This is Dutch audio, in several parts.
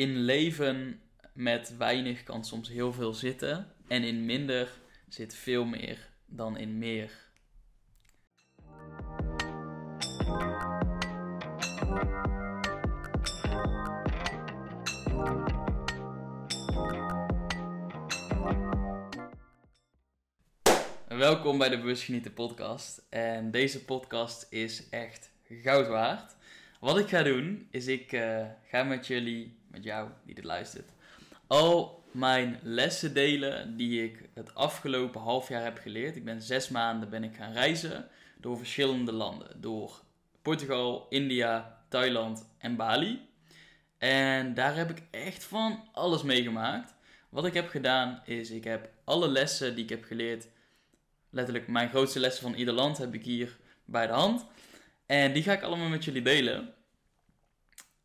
in leven met weinig kan soms heel veel zitten. En in minder zit veel meer dan in meer. Welkom bij de Bewust Genieten podcast. En deze podcast is echt goud waard. Wat ik ga doen, is ik uh, ga met jullie, met jou die dit luistert, al mijn lessen delen die ik het afgelopen half jaar heb geleerd. Ik ben zes maanden ben ik gaan reizen door verschillende landen. Door Portugal, India, Thailand en Bali. En daar heb ik echt van alles meegemaakt. Wat ik heb gedaan is, ik heb alle lessen die ik heb geleerd, letterlijk mijn grootste lessen van ieder land heb ik hier bij de hand. En die ga ik allemaal met jullie delen.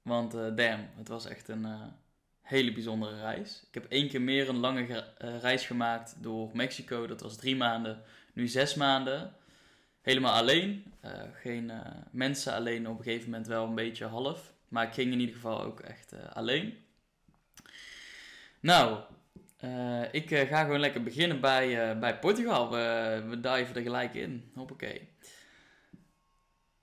Want uh, damn, het was echt een uh, hele bijzondere reis. Ik heb één keer meer een lange uh, reis gemaakt door Mexico. Dat was drie maanden, nu zes maanden. Helemaal alleen. geen mensen alleen, op een gegeven moment wel een beetje half. Maar ik ging in ieder geval ook echt alleen. Nou, ik ga gewoon lekker beginnen bij, bij Portugal. We, we diven er gelijk in. Hoppakee.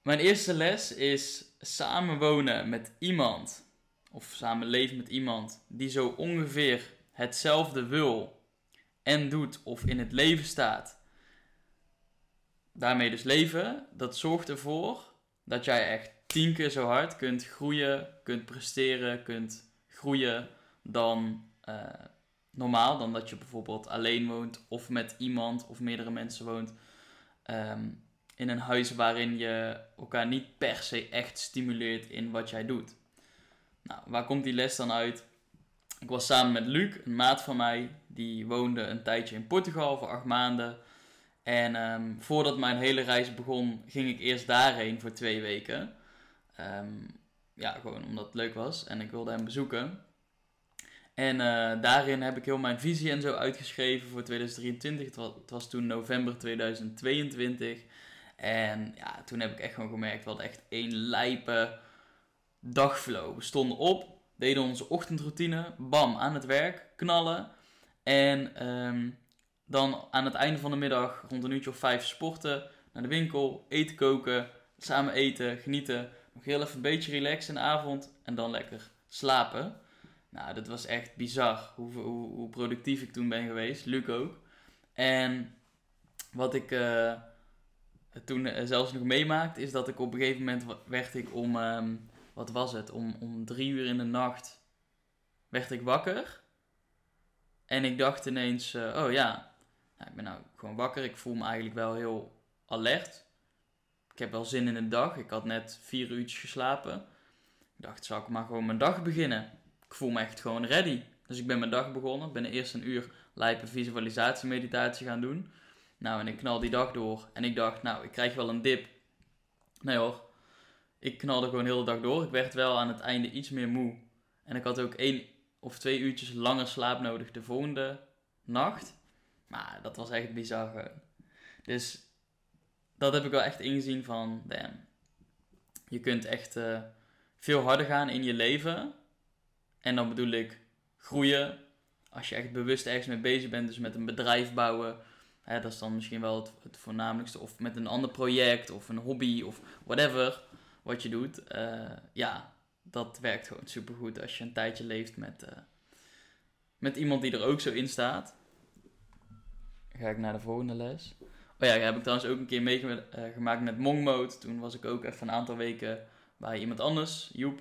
Mijn eerste les is samenwonen met iemand, of samenleven met iemand, die zo ongeveer hetzelfde wil en doet of in het leven staat. Daarmee dus leven, dat zorgt ervoor dat jij echt tien keer zo hard kunt groeien, kunt presteren, kunt groeien dan uh, normaal. Dan dat je bijvoorbeeld alleen woont of met iemand of meerdere mensen woont. Um, in een huis waarin je elkaar niet per se echt stimuleert in wat jij doet. Nou, waar komt die les dan uit? Ik was samen met Luc, een maat van mij, die woonde een tijdje in Portugal voor acht maanden. En um, voordat mijn hele reis begon, ging ik eerst daarheen voor twee weken. Um, ja, gewoon omdat het leuk was en ik wilde hem bezoeken. En uh, daarin heb ik heel mijn visie en zo uitgeschreven voor 2023. Het was, het was toen november 2022. En ja, toen heb ik echt gewoon gemerkt, hadden echt één lijpe dagflow. We stonden op, deden onze ochtendroutine, bam, aan het werk, knallen. En um, dan aan het einde van de middag, rond een uurtje of vijf, sporten, naar de winkel, eten koken, samen eten, genieten. Nog heel even een beetje relaxen in de avond en dan lekker slapen. Nou, dat was echt bizar hoe, hoe, hoe productief ik toen ben geweest. Luc ook. En wat ik... Uh, toen uh, zelfs nog meemaakt, is dat ik op een gegeven moment werd ik om, um, wat was het, om, om drie uur in de nacht werd ik wakker. En ik dacht ineens, uh, oh ja, nou, ik ben nou gewoon wakker. Ik voel me eigenlijk wel heel alert. Ik heb wel zin in de dag. Ik had net vier uurtjes geslapen. Ik dacht, zal ik maar gewoon mijn dag beginnen? Ik voel me echt gewoon ready. Dus ik ben mijn dag begonnen. Ben eerst een uur lijpe visualisatie meditatie gaan doen. Nou, en ik knal die dag door. En ik dacht, nou, ik krijg wel een dip. Nee hoor. Ik knalde gewoon heel de dag door. Ik werd wel aan het einde iets meer moe. En ik had ook één of twee uurtjes langer slaap nodig de volgende nacht. Maar dat was echt bizar gewoon. Dus dat heb ik wel echt ingezien van, damn. Je kunt echt uh, veel harder gaan in je leven. En dan bedoel ik groeien. Als je echt bewust ergens mee bezig bent. Dus met een bedrijf bouwen Hè, dat is dan misschien wel het, het, voornamelijkste. Of met een ander project of een hobby of whatever wat je doet. Uh, ja, dat werkt gewoon supergoed als je een tijdje leeft met, uh, met iemand die er ook zo in staat. ga ik naar de volgende les. Oh ja, heb ik trouwens ook een keer meegemaakt uh, met Monk Mode. Toen was ik ook even een aantal weken bij iemand anders, Joep.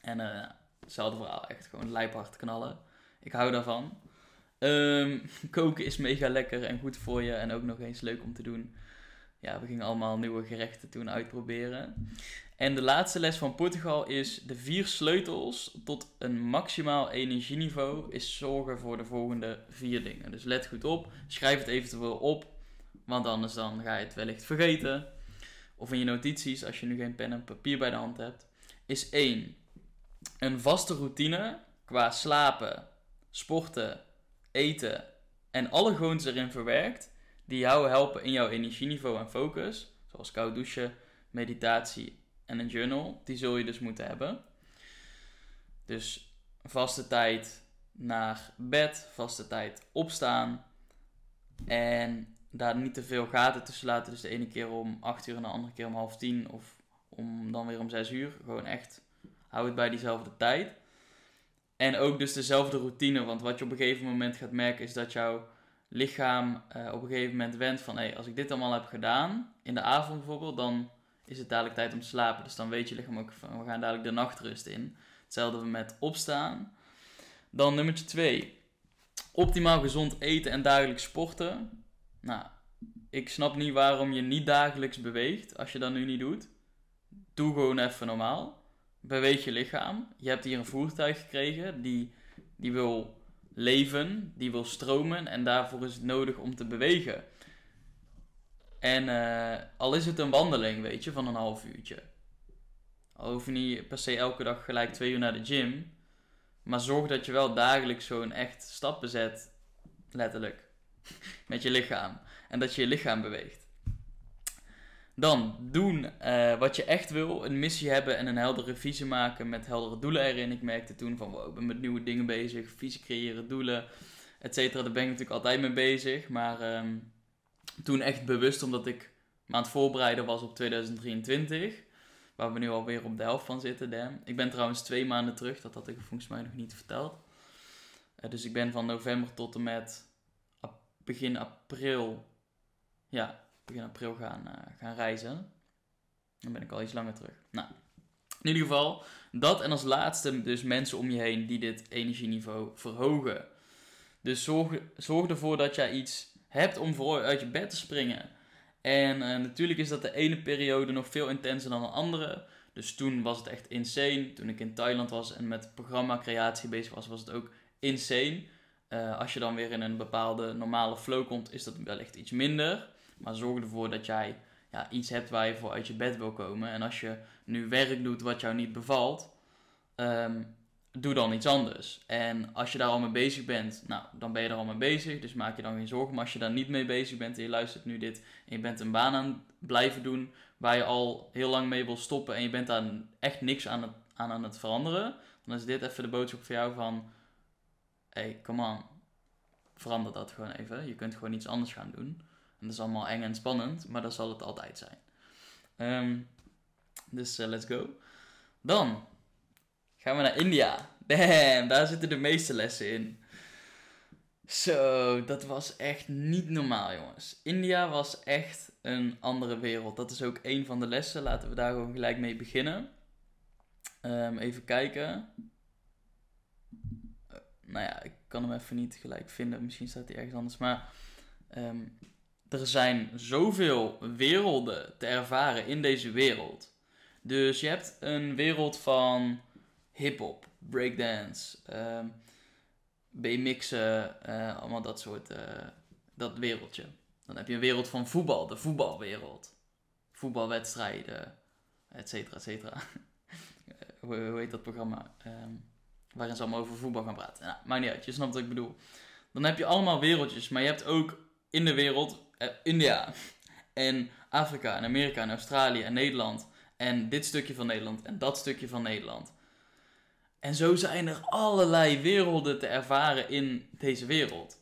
En uh, hetzelfde verhaal, echt gewoon lijphard knallen. Ik hou daarvan. Um, koken is mega lekker en goed voor je en ook nog eens leuk om te doen. Ja, we gingen allemaal nieuwe gerechten toen uitproberen. En de laatste les van Portugal is de vier sleutels tot een maximaal energieniveau is zorgen voor de volgende vier dingen. Dus let goed op, schrijf het eventueel op, want anders dan ga je het wellicht vergeten. Of in je notities, als je nu geen pen en papier bij de hand hebt. Is 1. Een vaste routine qua slapen, sporten eten en alle gewoontes erin verwerkt die jou helpen in jouw energieniveau en focus, zoals koud douchen, meditatie en een journal, die zul je dus moeten hebben. Dus vaste tijd naar bed, vaste tijd opstaan. En daar niet te veel gaten tussen laten. Dus de ene keer om 8 uur en de andere keer om half tien. Of om dan weer om 6 uur. Gewoon echt, hou het bij diezelfde tijd. En ook dus dezelfde routine. Want wat je op een gegeven moment gaat merken is dat jouw lichaam uh, op een gegeven moment wendt van... Hey, als ik dit allemaal heb gedaan, in de avond bijvoorbeeld, dan is het dadelijk tijd om te slapen. Dus dan weet je lichaam ook van, we gaan dadelijk de nachtrust in. Hetzelfde met opstaan. Dan nummer 2. Optimaal gezond eten en dagelijks sporten. Nou, ik snap niet waarom je niet dagelijks beweegt als je dat nu niet doet. Doe gewoon even normaal. Beweeg je lichaam. Je hebt hier een voertuig gekregen die, die wil leven, die wil stromen en daarvoor is het nodig om te bewegen. En uh, al is het een wandeling, weet je, van een half uurtje. Al hoef je niet per se elke dag gelijk twee uur naar de gym. Maar zorg dat je wel dagelijks zo'n echt stappen zet, letterlijk, met je lichaam. En dat je je lichaam beweegt. Dan doen uh, wat je echt wil. Een missie hebben en een heldere visie maken met heldere doelen erin. Ik merkte toen van, wow, ik ben met nieuwe dingen bezig. Visie creëren, doelen, et cetera. Daar ben ik natuurlijk altijd mee bezig. Maar um, toen echt bewust, omdat ik me aan het voorbereiden was op 2023. Waar we nu alweer op de helft van zitten. Ik ben trouwens twee maanden terug. Dat had ik volgens mij nog niet verteld. Uh, dus ik ben van november tot en met begin april... Ja, begin april gaan, uh, gaan reizen. Dan ben ik al iets langer terug. Nou, in ieder geval, dat en als laatste dus mensen om je heen die dit energieniveau verhogen. Dus zorg, zorg ervoor dat jij iets hebt om voor uit je bed te springen. En uh, natuurlijk is dat de ene periode nog veel intenser dan de andere. Dus toen was het echt insane. Toen ik in Thailand was en met programma creatie bezig was, was het ook insane. Uh, als je dan weer in een bepaalde normale flow komt, is dat wellicht iets minder. Maar zorg ervoor dat jij ja, iets hebt waar je voor uit je bed wil komen. En als je nu werk doet wat jou niet bevalt, um, doe dan iets anders. En als je daar al mee bezig bent, nou, dan ben je er al mee bezig. Dus maak je dan geen zorgen. Maar als je daar niet mee bezig bent en je luistert nu dit en je bent een baan aan blijven doen waar je al heel lang mee wil stoppen en je bent daar echt niks aan, het, aan, aan het veranderen, dan is dit even de boodschap voor jou van, hey, come on, verander dat gewoon even. Je kunt gewoon iets anders gaan doen. En dat is allemaal eng en spannend, maar dat zal het altijd zijn. Um, dus uh, let's go. Dan gaan we naar India. Damn, daar zitten de meeste lessen in. Zo, dat was echt niet normaal, jongens. India was echt een andere wereld. Dat is ook een van de lessen. Laten we daar gewoon gelijk mee beginnen. Um, even kijken. Uh, nou ja, ik kan hem even niet gelijk vinden. Misschien staat hij ergens anders. Maar um, er zijn zoveel werelden te ervaren in deze wereld. Dus je hebt een wereld van hip-hop, breakdance, uh, BMX'en, uh, allemaal dat soort, uh, dat wereldje. Dan heb je een wereld van voetbal, de voetbalwereld. Voetbalwedstrijden, et cetera, et cetera. hoe, heet dat programma? Um, waarin ze allemaal over voetbal gaan praten. Nou, maakt niet uit, je snapt wat ik bedoel. Dan heb je allemaal wereldjes, maar je hebt ook in de wereld uh, India en Afrika en Amerika en Australië en Nederland en dit stukje van Nederland en dat stukje van Nederland. En zo zijn er allerlei werelden te ervaren in deze wereld.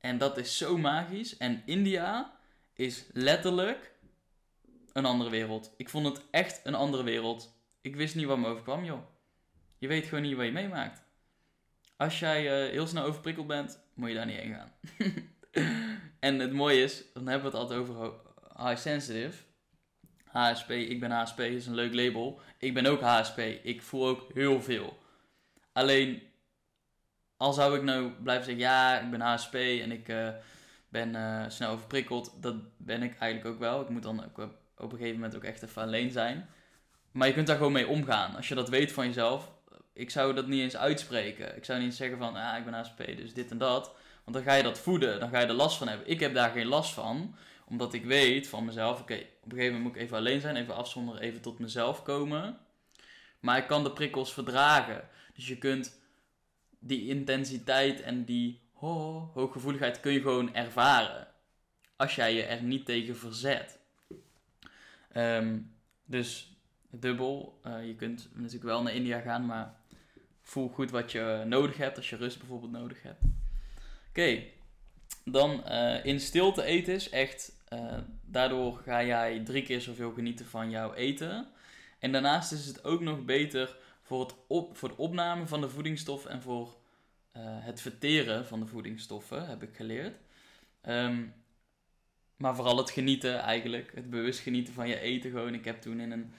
En dat is zo magisch. En India is letterlijk een andere wereld. Ik vond het echt een andere wereld. Ik wist niet wat me overkwam, joh. Je weet gewoon niet wat je meemaakt. Als jij uh, heel snel overprikkeld bent, moet je daar niet heen gaan. en het mooie is, dan hebben we het altijd over high sensitive. HSP, ik ben HSP, is een leuk label. Ik ben ook HSP, ik voel ook heel veel. Alleen, al zou ik nou blijven zeggen, ja, ik ben HSP en ik uh, ben uh, snel overprikkeld, dat ben ik eigenlijk ook wel. Ik moet dan ook op een gegeven moment ook echt even alleen zijn. Maar je kunt daar gewoon mee omgaan. Als je dat weet van jezelf, ik zou dat niet eens uitspreken. Ik zou niet zeggen van, ah, ik ben HSP, dus dit en dat. Want dan ga je dat voeden, dan ga je er last van hebben. Ik heb daar geen last van, omdat ik weet van mezelf, oké, op een gegeven moment moet ik even alleen zijn, even afzonderen, even tot mezelf komen. Maar ik kan de prikkels verdragen. Dus je kunt die intensiteit en die hooggevoeligheid kun je gewoon ervaren. Als jij je er niet tegen verzet. Um, dus dubbel. Uh, je kunt natuurlijk wel naar India gaan, maar voel goed wat je nodig hebt, als je rust bijvoorbeeld nodig hebt. Oké, dan uh, in stilte eten is echt, uh, daardoor ga jij drie keer zoveel genieten van jouw eten. En daarnaast is het ook nog beter voor, het op, voor de opname van de voedingsstoffen en voor uh, het verteren van de voedingsstoffen, heb ik geleerd. Um, maar vooral het genieten eigenlijk, het bewust genieten van je eten gewoon. Ik heb toen in een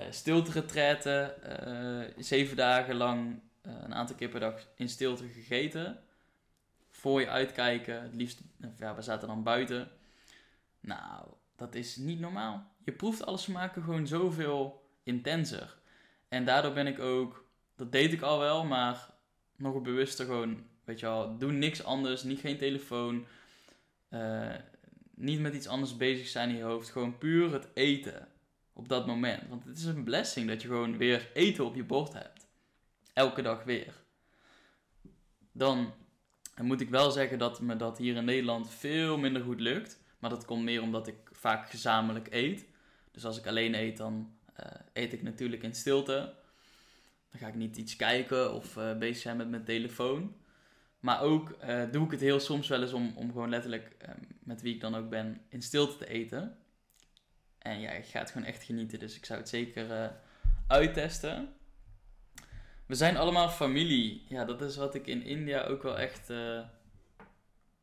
uh, stilte zeven dagen lang een aantal keer per dag in stilte gegeten voor je uitkijken. Het liefst, ja, we zaten dan buiten. Nou, dat is niet normaal. Je proeft alle smaken gewoon zoveel intenser. En daardoor ben ik ook, dat deed ik al wel, maar nog bewuster gewoon, weet je wel, doe niks anders, niet geen telefoon, uh, niet met iets anders bezig zijn in je hoofd, gewoon puur het eten op dat moment. Want het is een blessing dat je gewoon weer eten op je bord hebt. Elke dag weer. Dan en moet ik wel zeggen dat me dat hier in Nederland veel minder goed lukt. Maar dat komt meer omdat ik vaak gezamenlijk eet. Dus als ik alleen eet, dan uh, eet ik natuurlijk in stilte. Dan ga ik niet iets kijken of uh, bezig zijn met mijn telefoon. Maar ook uh, doe ik het heel soms wel eens om, om gewoon letterlijk met wie ik dan ook ben in stilte te eten. En ja, ik ga het gewoon echt genieten. Dus ik zou het zeker uittesten. We zijn allemaal familie. Ja, dat is wat ik in India ook wel echt uh,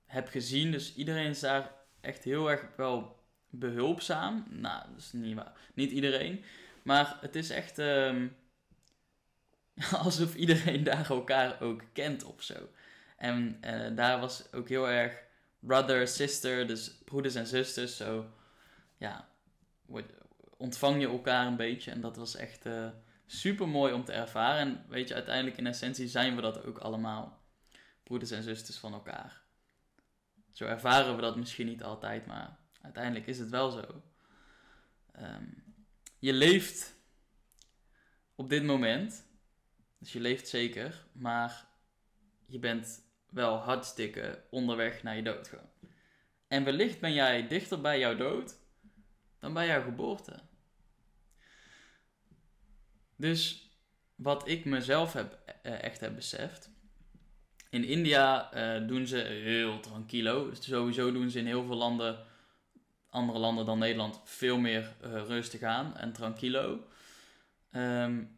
heb gezien. Dus iedereen is daar echt heel erg wel behulpzaam. Nou, dat is niet waar. Niet iedereen. Maar het is echt um, alsof iedereen daar elkaar ook kent of zo. En uh, daar was ook heel erg brother, sister, dus broeders en zusters. Zo, ja, ontvang je elkaar een beetje. En dat was echt... Uh, super mooi om te ervaren. En weet je, uiteindelijk in essentie zijn we dat ook allemaal. Broeders en zusters van elkaar. Zo ervaren we dat misschien niet altijd, maar uiteindelijk is het wel zo. Um, je leeft op dit moment, dus je leeft zeker, maar je bent wel hartstikke onderweg naar je dood. En wellicht ben jij dichter bij jouw dood dan bij jouw geboorte. Dus wat ik mezelf heb, uh, echt heb beseft. In India uh, doen ze heel tranquilo. Sowieso doen ze in heel veel landen, andere landen dan Nederland, veel meer uh, rustig aan en tranquilo. Um,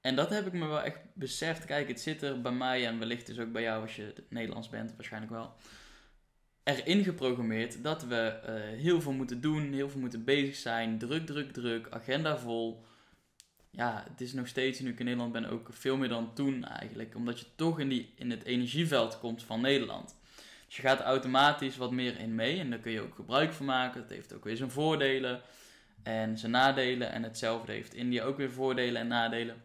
en dat heb ik me wel echt beseft. Kijk, het zit er bij mij en wellicht dus ook bij jou als je Nederlands bent, waarschijnlijk wel. Erin geprogrammeerd dat we heel veel moeten doen, heel veel moeten bezig zijn. Druk, druk, druk, agenda vol ja, het is nog steeds, nu ik in Nederland ben, ook veel meer dan toen eigenlijk. Omdat je toch in, die, in het energieveld komt van Nederland. Dus je gaat automatisch wat meer in mee en daar kun je ook gebruik van maken. Het heeft ook weer zijn voordelen en zijn nadelen. En hetzelfde heeft India ook weer voordelen en nadelen.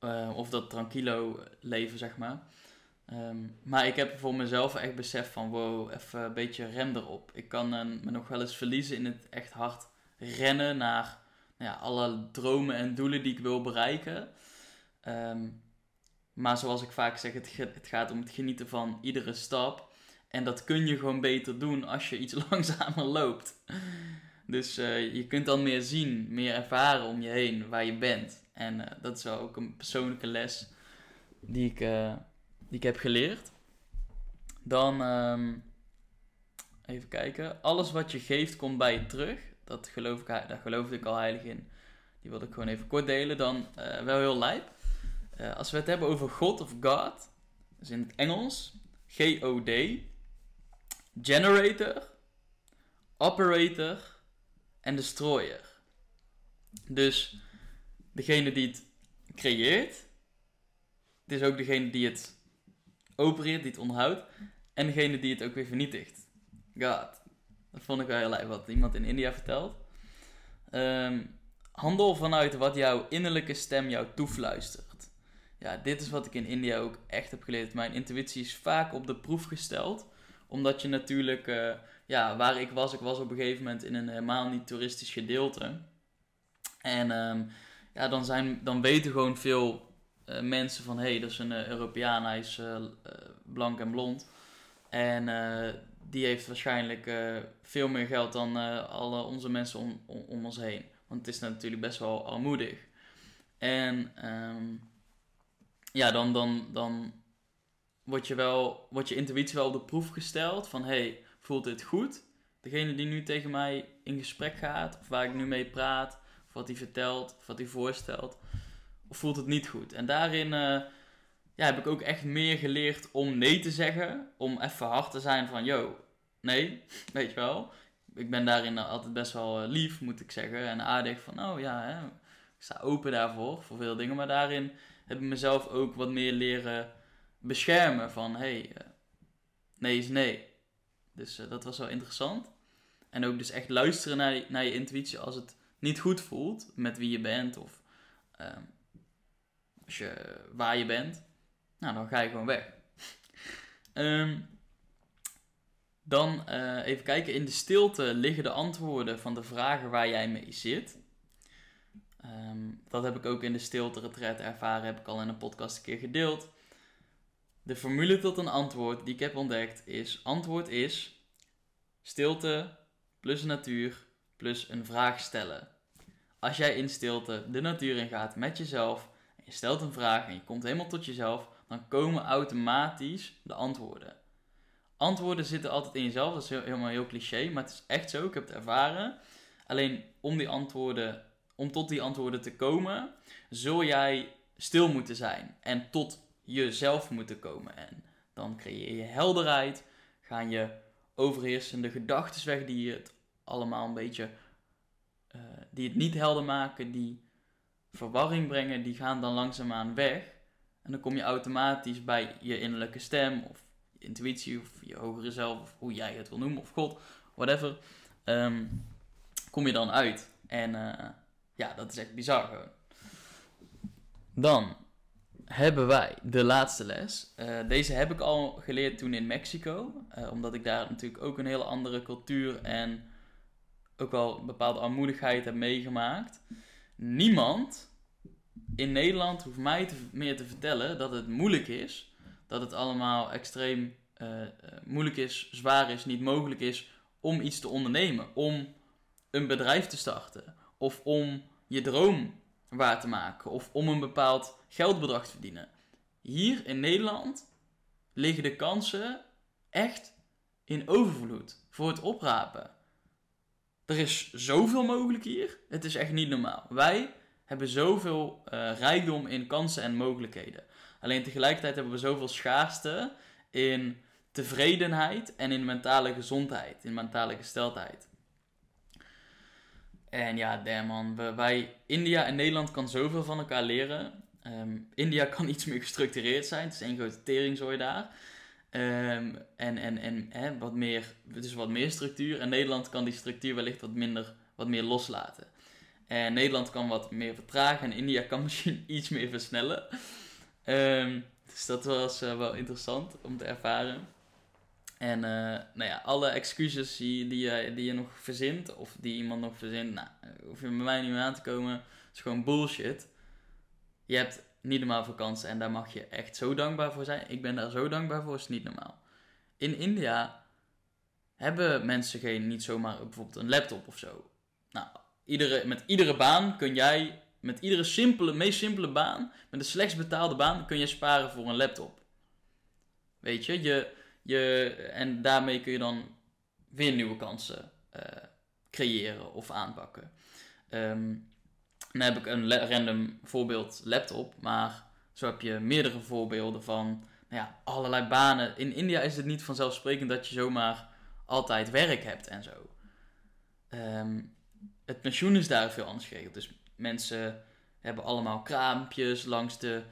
Uh, of dat tranquilo leven, zeg maar. Um, maar ik heb voor mezelf echt besef van, wow, even een beetje rem erop. Ik kan uh, me nog wel eens verliezen in het echt hard rennen naar ja, alle dromen en doelen die ik wil bereiken. Ehm, maar zoals ik vaak zeg, het, het gaat om het genieten van iedere stap. En dat kun je gewoon beter doen als je iets langzamer loopt. Dus uh, je kunt dan meer zien, meer ervaren om je heen waar je bent. En uh, dat is wel ook een persoonlijke les die ik, uh, die ik heb geleerd. Dan um, even kijken. Alles wat je geeft komt bij je terug. Dat geloof ik, daar geloofde ik al heilig in. Die wilde ik gewoon even kort delen. Dan uh, wel heel lijp. Uh, als we het hebben over God of God, dus in het Engels, G-O-D, generator, operator en destroyer. Dus degene die het creëert, het is ook degene die het opereert, die het onderhoudt, en degene die het ook weer vernietigt. God. Dat vond ik wel heel leuk wat iemand in India vertelt. Um, handel vanuit wat jouw innerlijke stem jou toefluistert. Ja, dit is wat ik in India ook echt heb geleerd. Mijn intuïtie is vaak op de proef gesteld. Omdat je natuurlijk, uh, ja, waar ik was, ik was op een gegeven moment in een helemaal niet toeristisch gedeelte. En um, ja, dan, zijn, dan weten gewoon veel uh, mensen van, hé, hey, dat is een uh, Europeaan, hij is blank en blond. En die heeft waarschijnlijk uh, veel meer geld dan uh, alle onze mensen om, om, ons heen. Want het is natuurlijk best wel armoedig. En um, ja, dan, dan, dan wordt, je wel, je intuïtie wel op de proef gesteld. Van, hey, voelt dit goed? Degene die nu tegen mij in gesprek gaat, of waar ik nu mee praat, of wat hij vertelt, of wat hij voorstelt, of voelt het niet goed? En daarin eh, ja, heb ik ook echt meer geleerd om nee te zeggen. Om even hard te zijn van, yo, nee, weet je wel. Ik ben daarin altijd best wel eh, lief, moet ik zeggen. En aardig van, oh ja, hè, ik sta open daarvoor, voor veel dingen. Maar daarin heb ik mezelf ook wat meer leren beschermen van, hey, uh, nee is nee. Dus uh, dat was wel interessant. En ook dus echt luisteren naar, je, naar je intuïtie als het niet goed voelt met wie je bent of uh, als je, waar je bent. Nou, dan ga je gewoon weg. um, dan uh, even kijken. In de stilte liggen de antwoorden van de vragen waar jij mee zit. Um, dat heb ik ook in de stilte retreat ervaren. Heb ik al in een podcast een keer gedeeld. De formule tot een antwoord die ik heb ontdekt is: antwoord is stilte plus natuur plus een vraag stellen. Als jij in stilte de natuur ingaat met jezelf en je stelt een vraag en je komt helemaal tot jezelf, dan komen automatisch de antwoorden. Antwoorden zitten altijd in jezelf, dat is helemaal heel cliché, maar het is echt zo, ik heb het ervaren. Alleen om die antwoorden, om tot die antwoorden te komen, zul jij stil moeten zijn en tot jezelf moeten komen. En dan creëer je helderheid, gaan je overheersende gedachten weg die het allemaal een beetje, uh, die het niet helder maken, die verwarring brengen, die gaan dan langzaamaan weg. En dan kom je automatisch bij je innerlijke stem of intuïtie of je hogere zelf hoe jij het wil noemen of God, whatever. Um, kom je dan uit. En uh, ja, dat is echt bizar gewoon. Dan hebben wij de laatste les. Uh, deze heb ik al geleerd toen in Mexico. Uh, omdat ik daar natuurlijk ook een hele andere cultuur en ook wel een bepaalde armoedigheid heb meegemaakt. Niemand in Nederland hoeft mij meer te vertellen dat het moeilijk is. Dat het allemaal extreem uh, moeilijk is, zwaar is, niet mogelijk is om iets te ondernemen. Om een bedrijf te starten. Of om je droom waar te maken. Of om een bepaald geldbedrag te verdienen. Hier in Nederland liggen de kansen echt in overvloed voor het oprapen. Er is zoveel mogelijk hier. Het is echt niet normaal. Wij hebben zoveel uh, rijkdom in kansen en mogelijkheden. Alleen tegelijkertijd hebben we zoveel schaarste in tevredenheid en in mentale gezondheid, in mentale gesteldheid. En ja, damn man, wij, India en Nederland kan zoveel van elkaar leren. Um, India kan iets meer gestructureerd zijn, het is één grote teringzooi daar. Um, en en, en hè, wat meer, dus wat meer structuur. En Nederland kan die structuur wellicht wat minder, wat meer loslaten. En Nederland kan wat meer vertragen en India kan misschien iets meer versnellen. Um, dus dat was uh, wel interessant om te ervaren. En uh, nou ja, alle excuses die, die, je, die je nog verzint, of die iemand nog verzint, nou, hoef je bij mij niet meer aan te komen. is gewoon bullshit. Je hebt niet normaal vakantie en daar mag je echt zo dankbaar voor zijn. Ik ben daar zo dankbaar voor, is niet normaal. In India hebben mensen geen, niet zomaar bijvoorbeeld een laptop of zo. Nou, iedere, met iedere baan kun jij, met iedere simpele, meest simpele baan, met de slechts betaalde baan, kun je sparen voor een laptop. Weet je, je je, en daarmee kun je dan weer nieuwe kansen uh, creëren of aanpakken. Um, dan heb ik een random voorbeeld laptop, maar zo heb je meerdere voorbeelden van nou ja, allerlei banen. In India is het niet vanzelfsprekend dat je zomaar altijd werk hebt en zo. Um, het pensioen is daar veel anders geregeld. Dus mensen hebben allemaal kraampjes langs de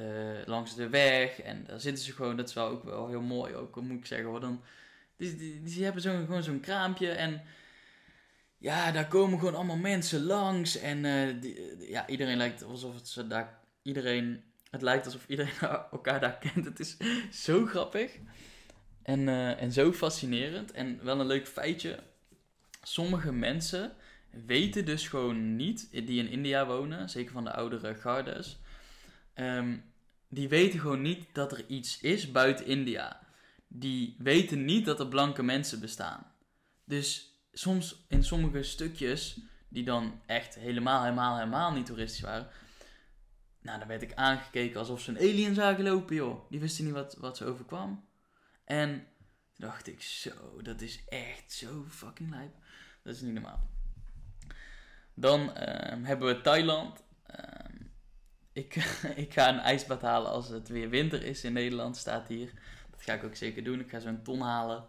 uh, langs de weg. En daar zitten ze gewoon, dat is wel ook wel heel mooi, ook moet ik zeggen hoor. Dan, die, die, hebben zo, gewoon zo'n kraampje en ja, daar komen gewoon allemaal mensen langs. En die, ja, iedereen lijkt alsof het ze daar, iedereen, het lijkt alsof iedereen elkaar daar kent. Het is zo grappig en, uh, en zo fascinerend. En wel een leuk feitje. Sommige mensen weten dus gewoon niet, die in India wonen, zeker van de oudere gardes, um, die weten gewoon niet dat er iets is buiten India. Die weten niet dat er blanke mensen bestaan. Dus soms in sommige stukjes, die dan echt helemaal, helemaal, helemaal niet toeristisch waren, Nou, dan werd ik aangekeken alsof ze een alien zagen lopen, joh. Die wisten niet wat, wat ze overkwam. En toen dacht ik, zo, dat is echt zo fucking lijp. Dat is niet normaal. Dan ehm, hebben we Thailand. Ik, ik ga een ijsbad halen als het weer winter is in Nederland, staat hier. Dat ga ik ook zeker doen. Ik ga zo'n ton halen.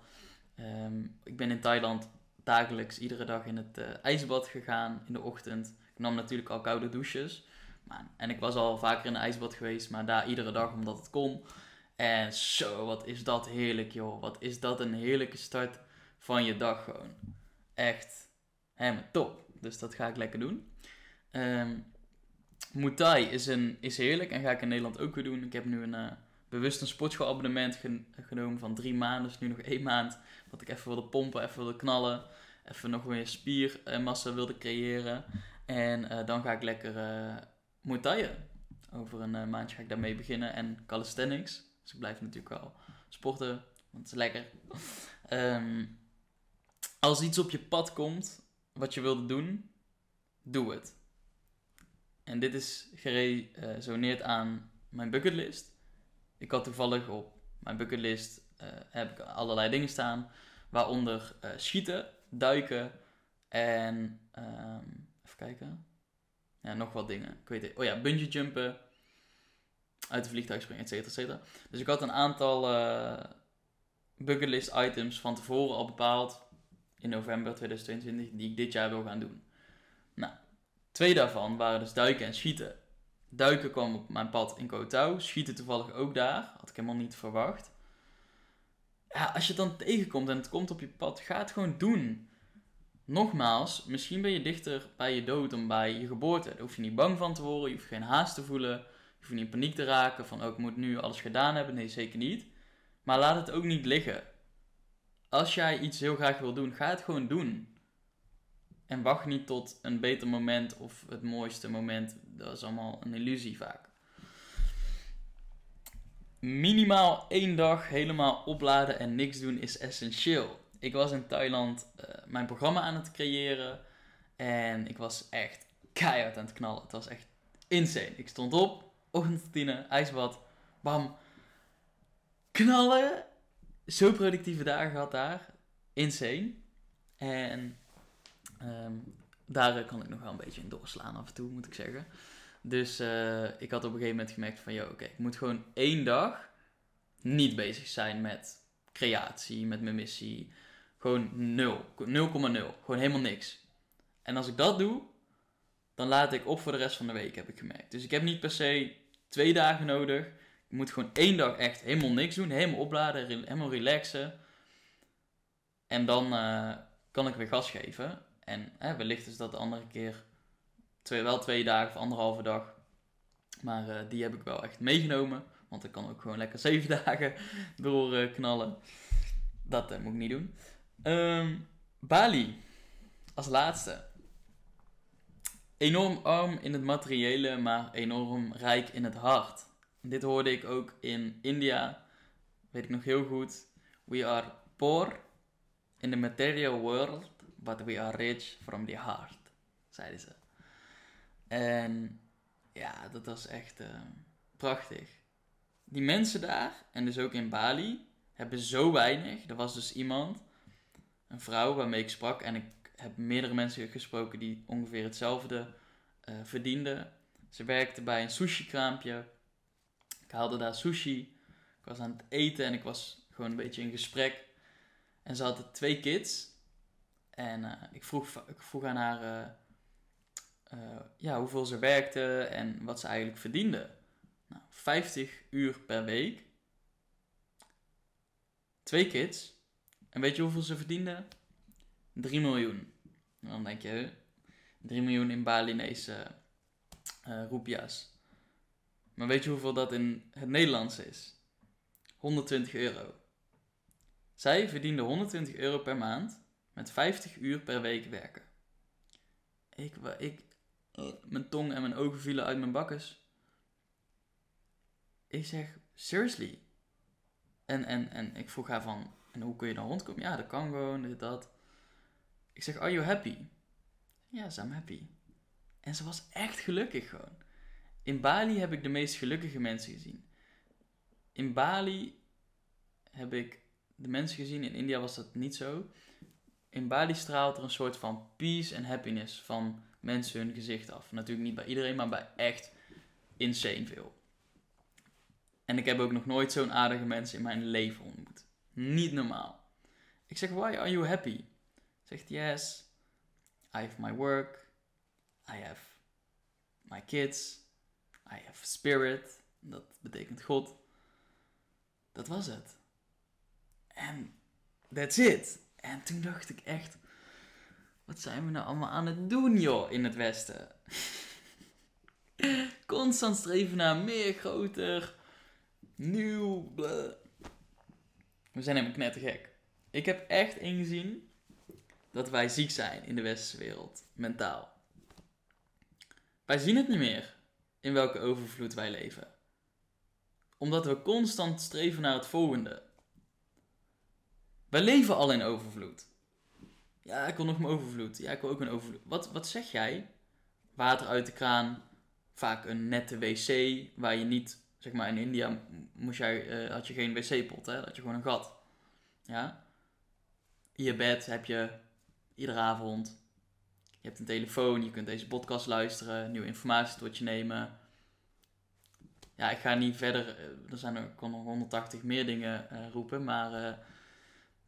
Ehm, ik ben in Thailand dagelijks iedere dag in het uh, ijsbad gegaan in de ochtend. Ik nam natuurlijk al koude douches. Maar, en ik was al vaker in een ijsbad geweest, maar daar iedere dag omdat het kon. En zo, wat is dat heerlijk joh. Wat is dat een heerlijke start van je dag gewoon. Echt helemaal top. Dus dat ga ik lekker doen. Um, Muay is, een, is heerlijk en ga ik in Nederland ook weer doen. Ik heb nu een, uh, bewust een sportschoolabonnement genomen van drie maanden. Dus nu nog één maand. Wat ik even wilde pompen, even wilde knallen. Even nog meer spiermassa wilde creëren. En uh, dan ga ik lekker uh, Muay. Over een maandje ga ik daarmee beginnen. En calisthenics. Dus ik blijf natuurlijk wel sporten. Want het is lekker. um, als iets op je pad komt wat je wilde doen, doe het. En dit is geresoneerd aan mijn bucketlist. Ik had toevallig op mijn bucketlist uh, heb ik allerlei dingen staan. Waaronder uh, schieten, duiken en um, even kijken. Ja, nog wat dingen. Ik weet het. Oh ja, bungee jumpen, uit de vliegtuig springen, et cetera, et cetera. Dus ik had een aantal uh, bucketlist items van tevoren al bepaald in november 2022 die ik dit jaar wil gaan doen. Twee daarvan waren dus duiken en schieten. Duiken kwam op mijn pad in Kotou, schieten toevallig ook daar, had ik helemaal niet verwacht. Ja, als je het dan tegenkomt en het komt op je pad, ga het gewoon doen. Nogmaals, misschien ben je dichter bij je dood dan bij je geboorte. Daar hoef je niet bang van te worden, je hoeft geen haast te voelen, je hoeft niet in paniek te raken van oh, ik moet nu alles gedaan hebben. Nee, zeker niet. Maar laat het ook niet liggen als jij iets heel graag wil doen, ga het gewoon doen. En wacht niet tot een beter moment of het mooiste moment. Dat is allemaal een illusie vaak. Minimaal één dag helemaal opladen en niks doen is essentieel. Ik was in Thailand uh, mijn programma aan het creëren. En ik was echt keihard aan het knallen. Het was echt insane. Ik stond op, ochtendroutine, ijsbad, bam. Knallen zo productieve dagen gehad daar. Insane. En um, daar kan ik nog wel een beetje in doorslaan af en toe, moet ik zeggen. Dus uh, ik had op een gegeven moment gemerkt van, joh, oké, ik moet gewoon één dag niet bezig zijn met creatie, met mijn missie. Gewoon nul. 0,0. Gewoon helemaal niks. En als ik dat doe, dan laat ik op voor de rest van de week, heb ik gemerkt. Dus ik heb niet per se twee dagen nodig. Je moet gewoon één dag echt helemaal niks doen. Helemaal opladen, helemaal relaxen. En dan uh, kan ik weer gas geven. En hè, wellicht is dat de andere keer twee, wel twee dagen of anderhalve dag. Maar uh, die heb ik wel echt meegenomen. Want ik kan ook gewoon lekker zeven dagen door uh, knallen. Dat moet ik niet doen. Um, Bali. Als laatste. Enorm arm in het materiële, maar enorm rijk in het hart. Dit hoorde ik ook in India. Weet ik nog heel goed. We are poor in the material world, we are rich from the heart, zeiden ze. En ja, dat was echt uh, prachtig. Die mensen daar, en dus ook in Bali, hebben zo weinig. Er was dus iemand, een vrouw waarmee ik sprak, en ik heb meerdere mensen gesproken die ongeveer hetzelfde uh, verdienden. Ze werkte bij een sushi-kraampje ik haalde daar sushi. Ik was aan het eten en ik was gewoon een beetje in gesprek. En ze hadden twee kids. En uh, ik, vroeg, ik vroeg aan haar uh, uh, ja, hoeveel ze werkte en wat ze eigenlijk verdiende. Nou, 50 uur per week. Twee kids. En weet je hoeveel ze verdiende? 3 miljoen. En dan denk je, 3 miljoen in Balinese roepia's. Maar weet je hoeveel dat in het Nederlands is? 120 euro. Zij verdiende 120 euro per maand met 50 uur per week werken. Ik, ik, mijn tong en mijn ogen vielen uit mijn bakkes. Ik zeg, seriously? En, en, en ik vroeg haar van, en hoe kun je dan rondkomen? Ja, dat kan gewoon, dit, dat. Ik zeg, are you happy? Ja, yes, I'm happy. En ze was echt gelukkig gewoon in Bali heb ik de meest gelukkige mensen gezien. In Bali heb ik de mensen gezien, in India was dat niet zo. In Bali straalt er een soort van peace en happiness van mensen hun gezicht af. Natuurlijk niet bij iedereen, maar bij echt insane veel. En ik heb ook nog nooit zo'n aardige mensen in mijn leven ontmoet. Niet normaal. Ik zeg, why are you happy? Zegt, yes, I have my work, I have my kids, I have spirit. Dat betekent God. Dat was het. En that's it. En toen dacht ik echt, wat zijn we nou allemaal aan het doen joh in het Westen? Constant streven naar meer, groter, nieuw. We zijn helemaal knettergek. Ik heb echt ingezien dat wij ziek zijn in de westerse wereld, mentaal. Wij zien het niet meer in welke overvloed wij leven. Omdat we constant streven naar het volgende. Wij leven al in overvloed. Ja, ik wil nog mijn overvloed. Ja, ik wil ook een overvloed. Wat, wat zeg jij? Water uit de kraan, vaak een nette wc, waar je niet, zeg maar in India moest jij, uh, had je geen wc-pot, hè? had je gewoon een gat. Ja? In je bed heb je iedere avond, je hebt een telefoon, je kunt deze podcast luisteren, nieuwe informatie tot je nemen. Ja, ik ga niet verder, eh, er zijn kon nog 180 meer dingen uh, roepen, maar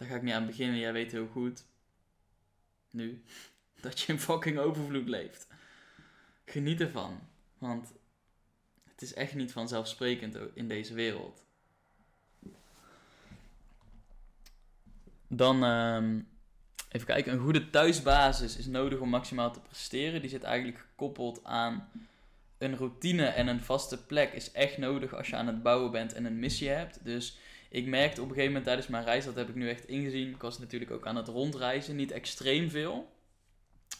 daar ga ik niet aan beginnen. Jij weet heel goed, nu, dat je in fucking overvloed leeft. Geniet ervan. Want het is echt niet vanzelfsprekend in deze wereld. Dan um, even kijken. Een goede thuisbasis is nodig om maximaal te presteren. Die zit eigenlijk gekoppeld aan een routine en een vaste plek. Is echt nodig als je aan het bouwen bent en een missie hebt. Dus ik merkte op een gegeven moment tijdens mijn reis, dat heb ik nu echt ingezien. Ik was natuurlijk ook aan het rondreizen. Niet extreem veel.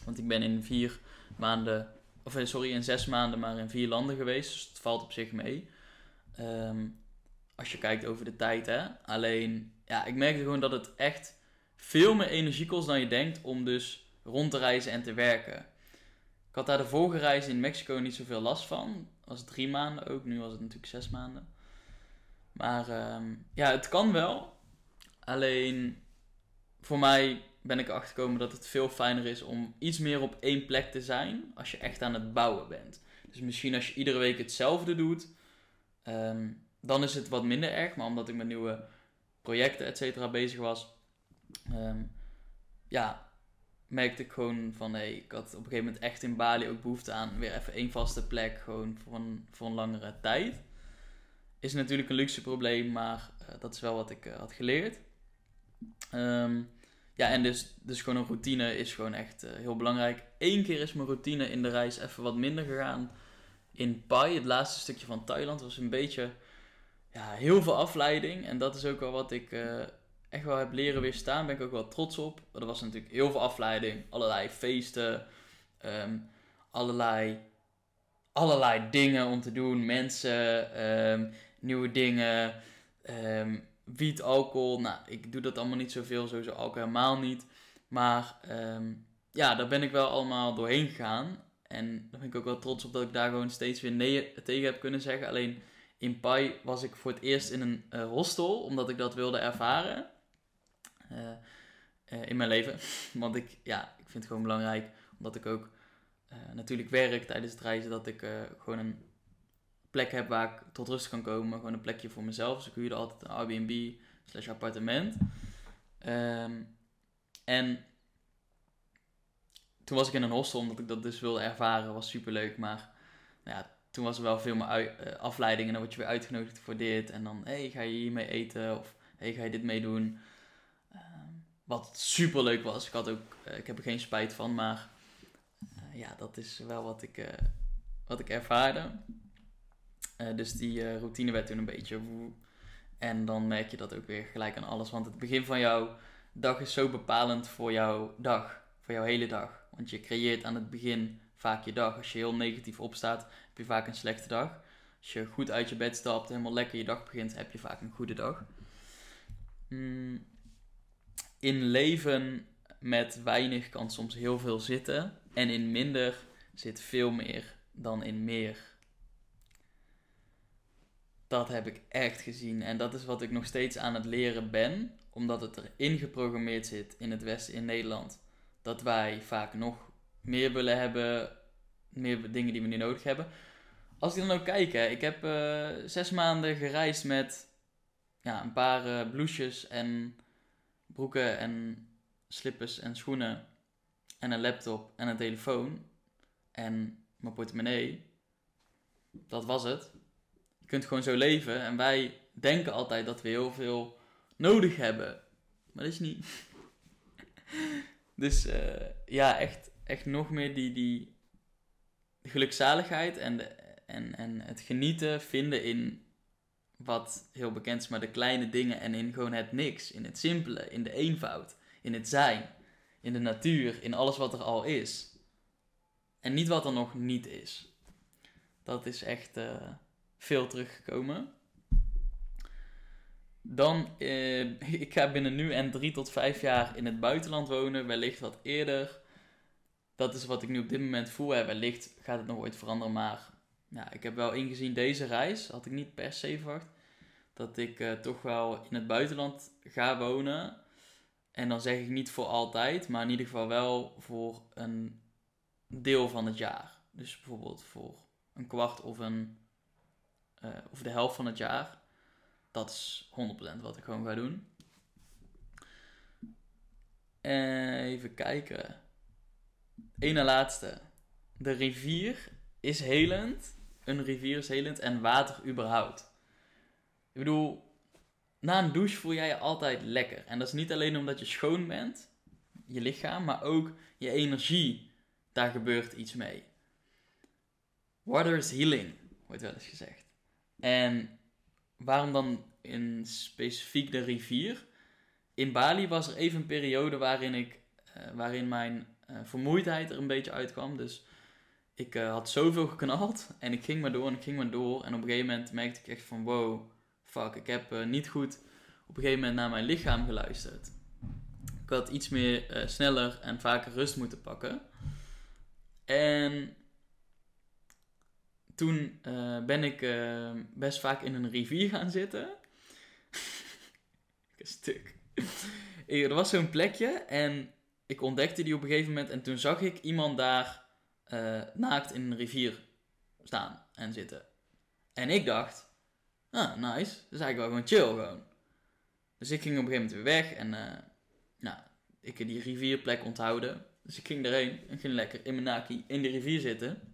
Want ik ben in vier maanden of eh, sorry, in zes maanden maar in vier landen geweest. Dus het valt op zich mee. Ehm, als je kijkt over de tijd, hè. Alleen, ja, ik merkte gewoon dat het echt veel meer energie kost dan je denkt om dus rond te reizen en te werken. Ik had daar de vorige reis in Mexico niet zoveel last van. Was drie maanden ook, nu was het natuurlijk zes maanden. Maar ehm, ja, het kan wel. Alleen voor mij ben ik erachter gekomen dat het veel fijner is om iets meer op één plek te zijn als je echt aan het bouwen bent. Dus misschien als je iedere week hetzelfde doet, ehm, dan is het wat minder erg. Maar omdat ik met nieuwe projecten, et cetera, bezig was, um, ja, merkte ik gewoon van, hé, ik had op een gegeven moment echt in Bali ook behoefte aan weer even één vaste plek, gewoon voor een, voor een langere tijd. Is natuurlijk een luxe probleem, maar uh, dat is wel wat ik uh, had geleerd. Um, ja, en dus, dus gewoon een routine is gewoon echt uh, heel belangrijk. Eén keer is mijn routine in de reis even wat minder gegaan. In Pai, het laatste stukje van Thailand, was een beetje ja, heel veel afleiding. En dat is ook wel wat ik echt wel heb leren weerstaan. Ben ik ook wel trots op. Er was natuurlijk heel veel afleiding. Allerlei feesten. Um, allerlei, allerlei dingen om te doen. Mensen, um, nieuwe dingen. Um, wiet, alcohol. Nou, ik doe dat allemaal niet zoveel, sowieso alcohol helemaal niet. Maar um, ja, daar ben ik wel allemaal doorheen gegaan. En daar ben ik ook wel trots op dat ik daar gewoon steeds weer nee tegen heb kunnen zeggen. Alleen in Pai was ik voor het eerst in een uh, hostel, omdat ik dat wilde ervaren. Uh, uh, in mijn leven. Want ik, ja, ik vind het gewoon belangrijk, omdat ik ook natuurlijk werk tijdens het reizen, dat ik gewoon een plek heb waar ik tot rust kan komen. Gewoon een plekje voor mezelf. Dus ik huurde altijd een Airbnb slash appartement. Um, en toen was ik in een hostel, omdat ik dat dus wilde ervaren. Was super leuk, maar nou ja, toen was er wel veel meer uh, afleiding. En dan word je weer uitgenodigd voor dit. En dan, hé, hey, ga je hiermee eten? Of, hé, hey, ga je dit meedoen? Uh, wat super leuk was. Ik, had ook, uh, ik heb er geen spijt van, maar eh, ja, dat is wel wat ik, wat ik ervaarde. Uh, dus die uh, routine werd toen een beetje. En dan merk je dat ook weer gelijk aan alles. Want het begin van jouw dag is zo bepalend voor jouw dag. Voor jouw hele dag. Want je creëert aan het begin vaak je dag. Als je heel negatief opstaat, heb je vaak een slechte dag. Als je goed uit je bed stapt, helemaal lekker je dag begint, heb je vaak een goede dag. Mm. In leven met weinig kan soms heel veel zitten. En in minder zit veel meer dan in meer dat heb ik echt gezien. En dat is wat ik nog steeds aan het leren ben, omdat het erin geprogrammeerd zit in het Westen, in Nederland. Dat wij vaak nog meer willen hebben, meer dingen die we nu nodig hebben. Als ik dan ook kijk, hè, ik heb eh, zes maanden gereisd met ja, een paar uh, blouses en broeken en slippers en schoenen en een laptop en een telefoon en mijn portemonnee. Dat was het. Kunt gewoon zo leven en wij denken altijd dat we heel veel nodig hebben. Maar dat is niet. dus uh, ja, echt, echt nog meer die, die gelukzaligheid en, en, en het genieten vinden in wat heel bekend is, maar de kleine dingen en in gewoon het niks, in het simpele, in de eenvoud, in het zijn, in de natuur, in alles wat er al is. En niet wat er nog niet is. Dat is echt uh, veel teruggekomen. Dan, uh, ik ga binnen nu en drie tot vijf jaar in het buitenland wonen, wellicht wat eerder. Dat is wat ik nu op dit moment voel. wellicht gaat het nog ooit veranderen, maar ja, ik heb wel ingezien deze reis, had ik niet per se verwacht, dat ik uh, toch wel in het buitenland ga wonen. En dan zeg ik niet voor altijd, maar in ieder geval wel voor een deel van het jaar. Dus bijvoorbeeld voor een kwart of, een, uh, of de helft van het jaar. Dat is 100% wat ik gewoon ga doen. Even kijken. Ene laatste. De rivier is helend een rivier is helend en water überhaupt. Ik bedoel, na een douche voel jij je altijd lekker. En dat is niet alleen omdat je schoon bent, je lichaam, maar ook je energie. Daar gebeurt iets mee. Water is healing, wordt wel eens gezegd. En waarom dan in specifiek de rivier? In Bali was er even een periode waarin, ik, uh, waarin mijn uh, vermoeidheid er een beetje uitkwam. Dus ik uh, had zoveel geknald en ik ging maar door en ik ging maar door. En op een gegeven moment merkte ik echt van wow, fuck, ik heb niet goed op een gegeven moment naar mijn lichaam geluisterd. Ik had iets meer sneller en vaker rust moeten pakken. En toen ben ik best vaak in een rivier gaan zitten. een stuk. er was zo'n plekje en ik ontdekte die op een gegeven moment en toen zag ik iemand daar uh, naakt in een rivier staan en zitten. En ik dacht, ah, nice. Dat is eigenlijk wel gewoon chill gewoon. Dus ik ging op een gegeven moment weer weg en nou, ik heb die rivierplek onthouden. Dus ik ging erheen en ging lekker in mijn naki in de rivier zitten.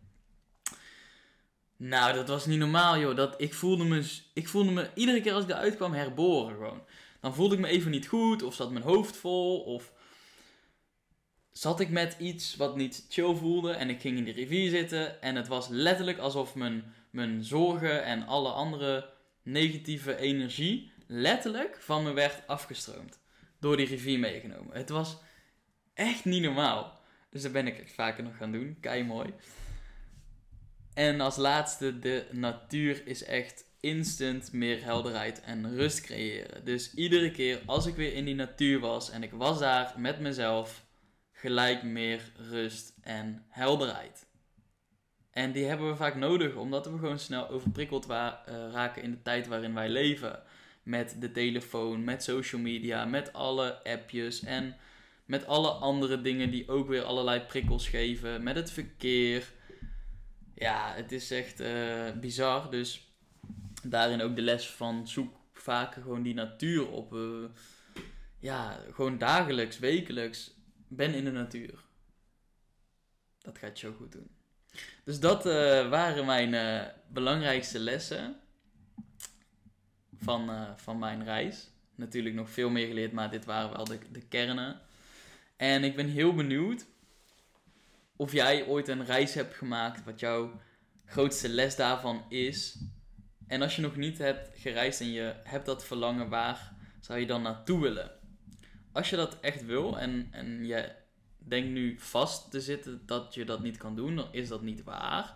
Nou, dat was niet normaal, joh. Dat, ik, voelde me, ik voelde me iedere keer als ik eruit kwam herboren gewoon. Dan voelde ik me even niet goed, of zat mijn hoofd vol, of zat ik met iets wat niet chill voelde en ik ging in de rivier zitten en het was letterlijk alsof mijn, mijn zorgen en alle andere negatieve energie letterlijk van me werd afgestroomd. Door die rivier meegenomen. Het was echt niet normaal. Dus dat ben ik vaker nog gaan doen. Kei mooi. En als laatste, de natuur is echt instant meer helderheid en rust creëren. Dus iedere keer als ik weer in die natuur was en ik was daar met mezelf, gelijk meer rust en helderheid. En die hebben we vaak nodig, omdat we gewoon snel overprikkeld wa- uh, raken in de tijd waarin wij leven. Met de telefoon, met social media, met alle appjes en met alle andere dingen die ook weer allerlei prikkels geven. Met het verkeer. Ja, het is echt uh, bizar. Dus daarin ook de les van zoek vaker gewoon die natuur op. Uh, ja, gewoon dagelijks, wekelijks ben in de natuur. Dat gaat je zo goed doen. Dus dat uh, waren mijn belangrijkste lessen van, van mijn reis. Natuurlijk nog veel meer geleerd, maar dit waren wel de, de kernen. En ik ben heel benieuwd of jij ooit een reis hebt gemaakt, wat jouw grootste les daarvan is. En als je nog niet hebt gereisd en je hebt dat verlangen, waar zou je dan naartoe willen? als je dat echt wil en, en je denkt nu vast te zitten dat je dat niet kan doen, dan is dat niet waar.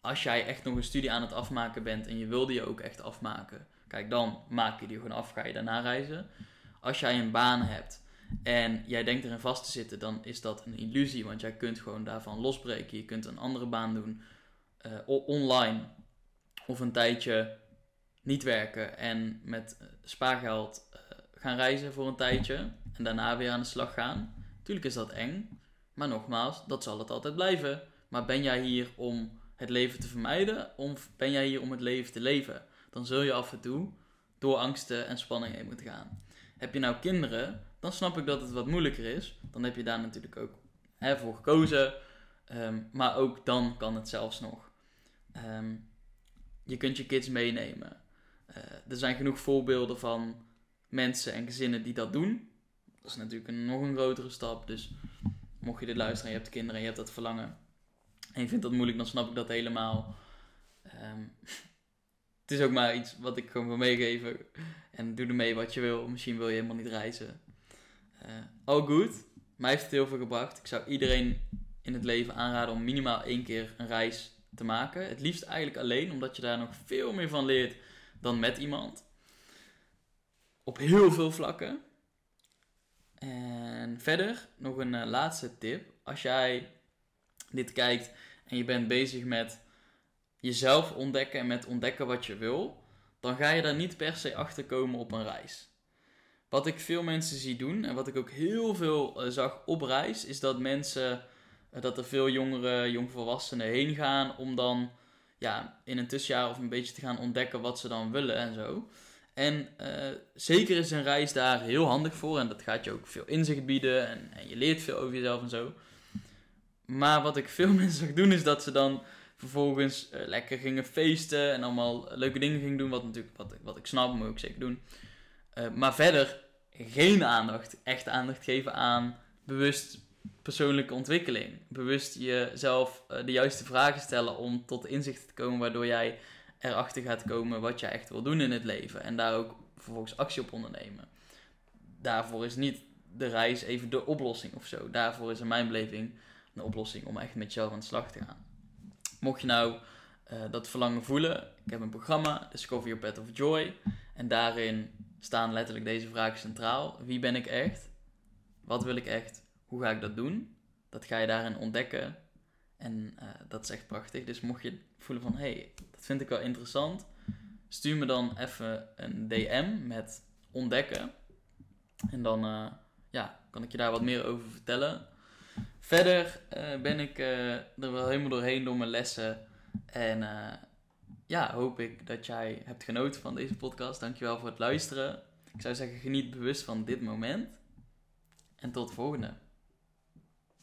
Als jij echt nog een studie aan het afmaken bent en je wilde je ook echt afmaken, kijk dan maak je die gewoon af, ga je daarna reizen. Als jij een baan hebt en jij denkt erin vast te zitten, dan is dat een illusie, want jij kunt gewoon daarvan losbreken. Je kunt een andere baan doen, uh, online, of een tijdje niet werken en met eh, spaargeld uh, gaan reizen voor een tijdje en daarna weer aan de slag gaan. Tuurlijk is dat eng, maar nogmaals, dat zal het altijd blijven. Maar ben jij hier om het leven te vermijden of ben jij hier om het leven te leven? Dan zul je af en toe door angsten en spanning heen moeten gaan. Heb je nou kinderen, dan snap ik dat het wat moeilijker is. Dan heb je daar natuurlijk ook hè, voor gekozen. Ehm, maar ook dan kan het zelfs nog. Ehm, je kunt je kids meenemen. Uh, er zijn genoeg voorbeelden van mensen en gezinnen die dat doen. Dat is natuurlijk een, nog een grotere stap. Dus mocht je dit luisteren en je hebt kinderen en je hebt dat verlangen. En je vindt dat moeilijk, dan snap ik dat helemaal. Um, het is ook maar iets wat ik gewoon wil meegeven. En doe ermee wat je wil. Misschien wil je helemaal niet reizen. Uh, all good. Mij heeft het heel veel gebracht. Ik zou iedereen in het leven aanraden om minimaal één keer een reis te maken. Het liefst eigenlijk alleen, omdat je daar nog veel meer van leert dan met iemand. Op heel veel vlakken. En verder nog een uh, laatste tip. Als jij dit kijkt en je bent bezig met jezelf ontdekken en met ontdekken wat je wil, dan ga je daar niet per se achter komen op een reis. Wat ik veel mensen zie doen en wat ik ook heel veel uh, zag op reis, is dat mensen, uh, dat er veel jongere, jongvolwassenen heen gaan om dan ja, in een tussenjaar of een beetje te gaan ontdekken wat ze dan willen en zo. En uh, zeker is een reis daar heel handig voor en dat gaat je ook veel inzicht bieden en, en je leert veel over jezelf en zo. Maar wat ik veel mensen zag doen is dat ze dan vervolgens lekker gingen feesten en allemaal leuke dingen gingen doen. Wat natuurlijk, wat, wat ik snap, moet ik zeker doen. Uh, maar verder geen aandacht, echt aandacht geven aan bewust persoonlijke ontwikkeling. Bewust jezelf uh, de juiste vragen stellen om tot inzicht te komen waardoor jij erachter gaat komen wat jij echt wil doen in het leven. En daar ook vervolgens actie op ondernemen. Daarvoor is niet de reis even de oplossing of zo. Daarvoor is in mijn beleving een oplossing om echt met jezelf aan de slag te gaan. Mocht je nou uh, dat verlangen voelen, ik heb een programma, Discover Your Path of Joy. En daarin staan letterlijk deze vragen centraal. Wie ben ik echt? Wat wil ik echt? Hoe ga ik dat doen? Dat ga je daarin ontdekken. En uh, dat is echt prachtig. Dus mocht je voelen van, hey, dat vind ik wel interessant. Stuur me dan even een DM met ontdekken. En dan uh, ja, kan ik je daar wat meer over vertellen. Verder uh, ben ik er wel helemaal doorheen door mijn lessen. En ja, hoop ik dat jij hebt genoten van deze podcast. Dankjewel voor het luisteren. Ik zou zeggen, geniet bewust van dit moment. En tot de volgende.